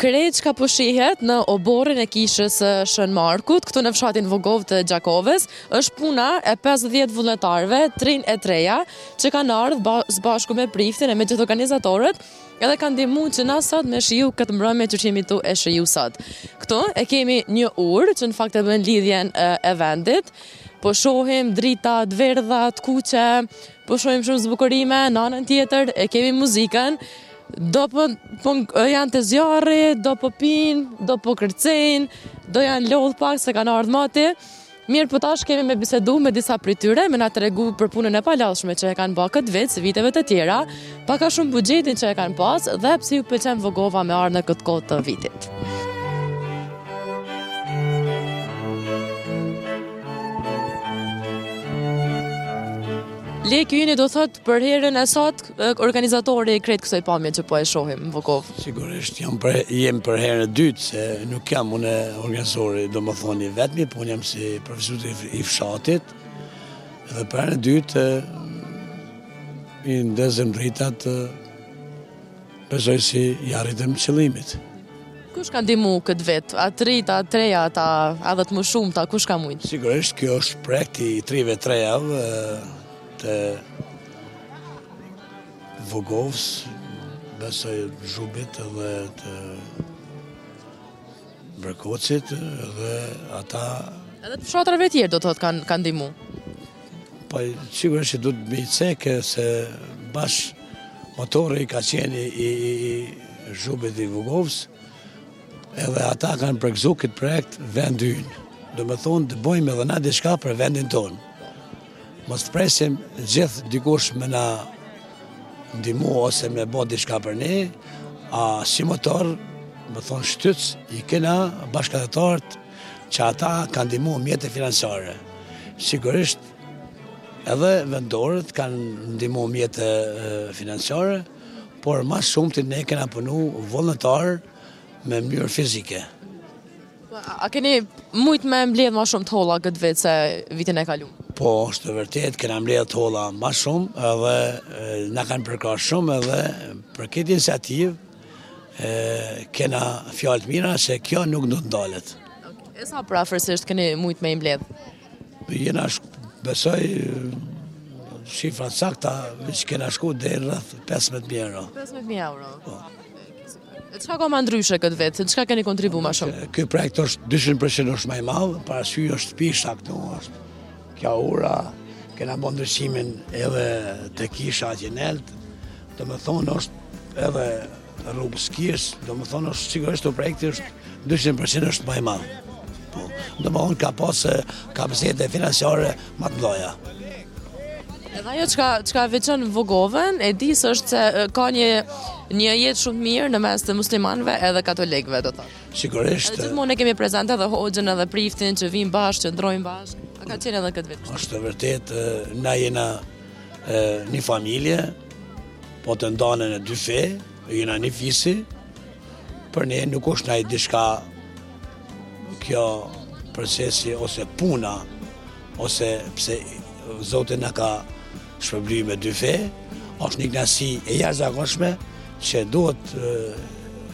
krejt çka po shihet në oborrin e kishës së Shën Markut, këtu në fshatin Vogovë të Gjakovës, është puna e 50 vullnetarëve, t'rinj e t'reja, që kanë ardhë s'bashku me priftin e me gjithë organizatorët, Edhe kanë ndihmu që na sot me shiju këtë mbrëmje që jemi tu e shiju sot. Këtu e kemi një urë që në fakt e bën lidhjen e vendit. Po shohim drita, t'verdha, të kuqe, po shohim shumë zbukurime, në anën tjetër e kemi muzikën. Do po, po janë te zjarri, do po pin, do po kërcejnë, do janë lodh pak se kanë ardh mati. Mirë, po tash kemi me bisedu me disa prej tyre, me na tregu për punën e palodhshme që e kanë ba këtë vit, si viteve të tjera, pak a shumë buxhetin që e kanë pas, dhe pse ju pëlqen Vogova me ardh në këtë kohë të vitit. Leki jeni do thot Për herën e satë, organizatori i krejt kësaj pamje që po e shohim në Vogovë. Sigurisht, jam për, jem për herën e dytë, se nuk jam unë organizatori, domethënë vetëm, po unë jam si profesor i fshatit, dhe për herën e dytë, i ndezëm dritat, pëzoj si i arritëm qëllimit. Kush ka ndihmu këtë vit? A t'rinj, a t'reja, ta adhët më shumë, ta kush ka mujtë? Sigurisht, kjo është projekti i t'rinjve t'rejave, Të Vogovës, besoj Zhubit dhe të Brekocit dhe ata... Edhe të fshatrave tjerë do të thotë kanë ndihmu? Po, sigurisht që duhet me cekë, se bash motori ka qenë i, i, i Zhubit i Vogovës, edhe ata kanë përgëzu këtë projekt vendi ynë. Domethonë të bojmë edhe na diçka për vendin tonë. Mos të presim gjithë dikush me na ndihmu ose me bo diçka për ne, a si motor, me thonë shtytës, i kena bashkatdhetarët që ata kanë ndihmu mjete financiare. Sigurisht, edhe vendorët kanë ndihmu mjete financiare, por ma shumë të ne kena punu vullnetarë në mënyrë fizike. A keni mujt me mbledh ma shumë të holla këtë vit se vitin e kalu? Po, është të vërtetë, kena mbledh të holla ma shumë edhe na kanë përkrah shumë edhe për këtë iniciativë kena fjalë të mira se kjo nuk do të ndalet. E sa përafërsisht keni mujt me mbledh? Jena besoj shifra të sakta i kena shku deri rreth 15.000 euro. 15.000 euro? Po. Çka ka ma ndryshe këtë vit, se çka keni kontribu ma shumë? Ky projekt është 200% është ma i madhë, për arsye është pista këtu, është kjo ura, kena bo ndryshimin edhe te kisha atje nelt, do me thonë është edhe rruga e kishës, do me thonë është sigurisht që projekti është 200% është ma i madhë. Po, do me thonë ka pasë kapacitete financiare ma të mdhaja. Edhe ajo çka çka e veçon Vogovën e di se është se ka një një jetë shumë të mirë në mes të muslimanëve edhe katolikëve, do të thotë. Sigurisht. Edhe gjithmonë kemi prezent edhe hoxhën edhe priftin që vijnë bashkë, që ndejnë bashkë. A ka qenë edhe këtë vit? Është vërtetë na jena një familje, po të ndamë në dy fe, jena një fisi, për ne nuk është naj diçka kjo procesi ose puna Ose pse Zoti na ka shpërblyer me dy fe, është një kënaqësi e jashtëzakonshme që duhet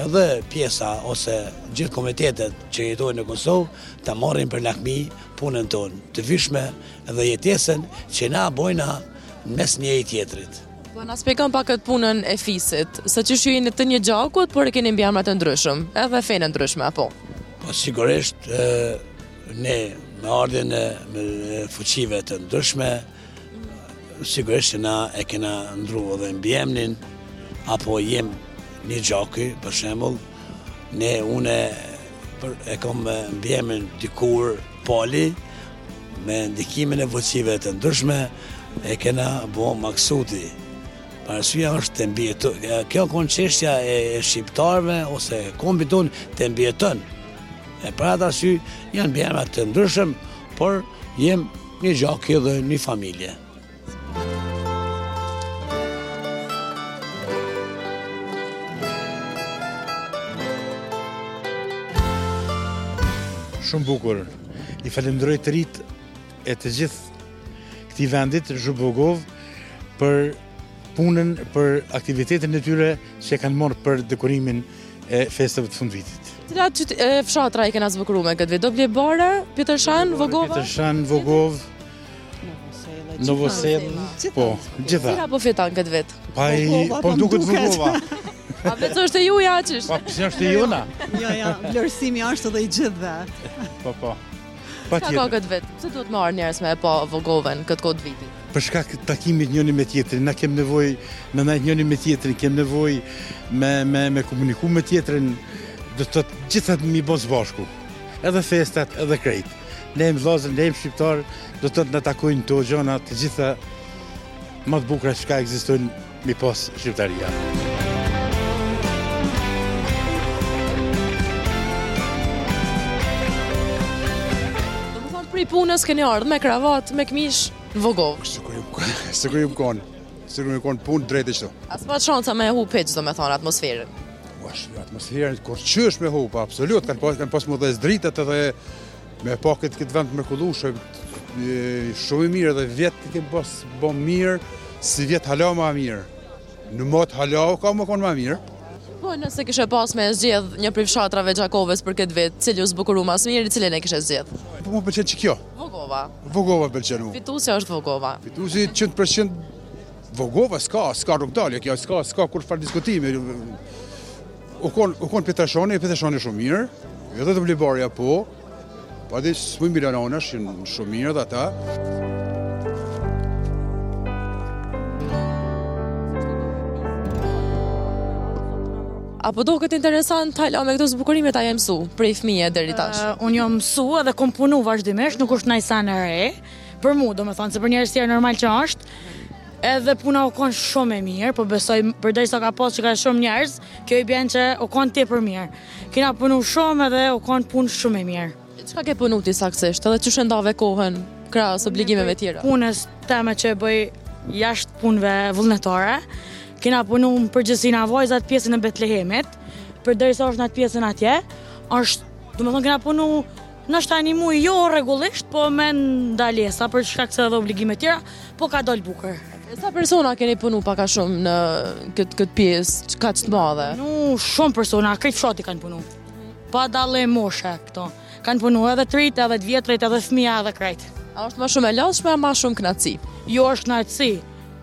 edhe pjesa ose gjithë komunitetet që jetojnë në Kosovë ta marrin për lakmi punën tonë, të vyshme dhe jetesën që na bojna në mes njëri-tjetrit. Po na shpjegon pak këtë punën e fisit, se qysh jeni të një gjakut, por i keni mbiemrat e ndryshëm, edhe fenë e ndryshme, apo? Po sigurisht, Ne me ardhjen e fuqive të ndryshme, sigurisht që na e kena ndru edhe mbiemnin, a po jem një gjaku, për shembull, ne une e kom mbiemnin dikur Pali, me ndikimin e fuqive të ndryshme, e kena bo Maksuti. Parësorja është të mbijeton, kjo u konë çështja e shqiptarve, ose kombit tonë të mbijeton, E për atë arsye janë mbiemna të ndryshëm, por jem një gjaki dhe një familje. Shumë bukur, i falënderoj të rinjtë e të gjithë këtij vendit, Zhub, Vogovë, për punën për aktivitetin e tyre që e kanë morë për dekorimin e festëve të fundvitit. Cila fshatra i kena zbukuru në këtë vit? Doblibare, Pjetërshan, Vogova? Pjetërshan, Vogov, Novosel, po, gjitha. Cila po fitan këtë vit? Paj, po, po duket Vogova. A veç se është e juja qysh? Pa, po, pse është e jona? Jo, jo, jo, vlerësimi është edhe i gjithve. Po, po. Patjetër. Ka këtë vit? Pëse duhet me ardh njerëz me pa Vogovën këtë kohë viti? Për shkak të takimit njoni me tjetrin, na kem nevojë me nejt njoni me tjetrin, kem nevojë me me me komuniku me tjetrin, do të thotë gjitha mi bo s'bashku. Edhe festat, edhe krejt. Ne jem vllazën, ne jem shqiptar, do të thotë na takojnë këto gjana të gjitha më të bukura çka ekzistojnë mi pas Shqiptaria. Prej punës keni ardhë me kravat, me këmish, në Vogovë. Sigurt jom konë, sigurt jom konë n'punë drejt e këtu. A s'pat shansa me hup veç, domethonë, atmosferën? Ua, atmosferën, kurqysh me hup, po absolut, kanë pas, kanë pas me ndez dritat edhe Me pa këtë këtë vend të mrekullueshëm, shumë mirë edhe vjet e kem pas bo mirë, sivjet hala ma mirë. Në mot hala ka me konë ma mirë. Po, nëse kishe pasë me zgjedhë një prej fshatrave t'Gjakovës për këtë vit, cili u zbukuru ma s'miri, cilën e kishe zgjedhë? Po, më pëlqen qekjo. Vogova. Vogova pëlqen mu. Fitusja është Vogova. Fitusja 100% Vogova, s'ka, s'ka rrugdalje, kjo, s'ka, s'ka kurrfarë diskutimi. U kon, u kon Petrashoni, Petrashoni shumë mirë, edhe Doblibarja po, po edhe Smolica janë shumë mirë edhe ata. A po doket interesant hala me këto zbukurimet a je mësu prej fëmije deri tash? Uh, unë jom mësu edhe kom punu vazhdimisht, nuk është naj sen e re, për mu, domethonë, se për njerëz tjerë normal që është, Edhe puna u konë shumë e mirë, po besoj përderisa ka pas qekaq shumë njerëz, kjo i bjen që u konë tepër mirë. Kina punu shumë edhe u konë punë shumë e mirë. Çka ke punu ti saktësisht edhe qysh e ndave kohën krahas obligimeve tjera? Punës teme që e bëj jashtë punëve vullnetare, kina punu në përgjithsi na vajzat pjesën e Betlehemit, përderisa është në atë pjesën atje, është, domethonë kina punu Ndoshta një muaj jo rregullisht, po me ndalesa për shkak se edhe obligime të tjera, po ka dal bukur. Sa persona keni punu pak a shumë në këtë këtë pjesë qekaq të madhe? Nu shumë persona, krejt fshati kanë punu. Pa dallim moshe këto. Kanë punu edhe të rit, edhe të vjetrit, edhe fëmija, edhe krejt. A është ma shumë e lodhshme, a ma shumë knaci? Jo është knaci.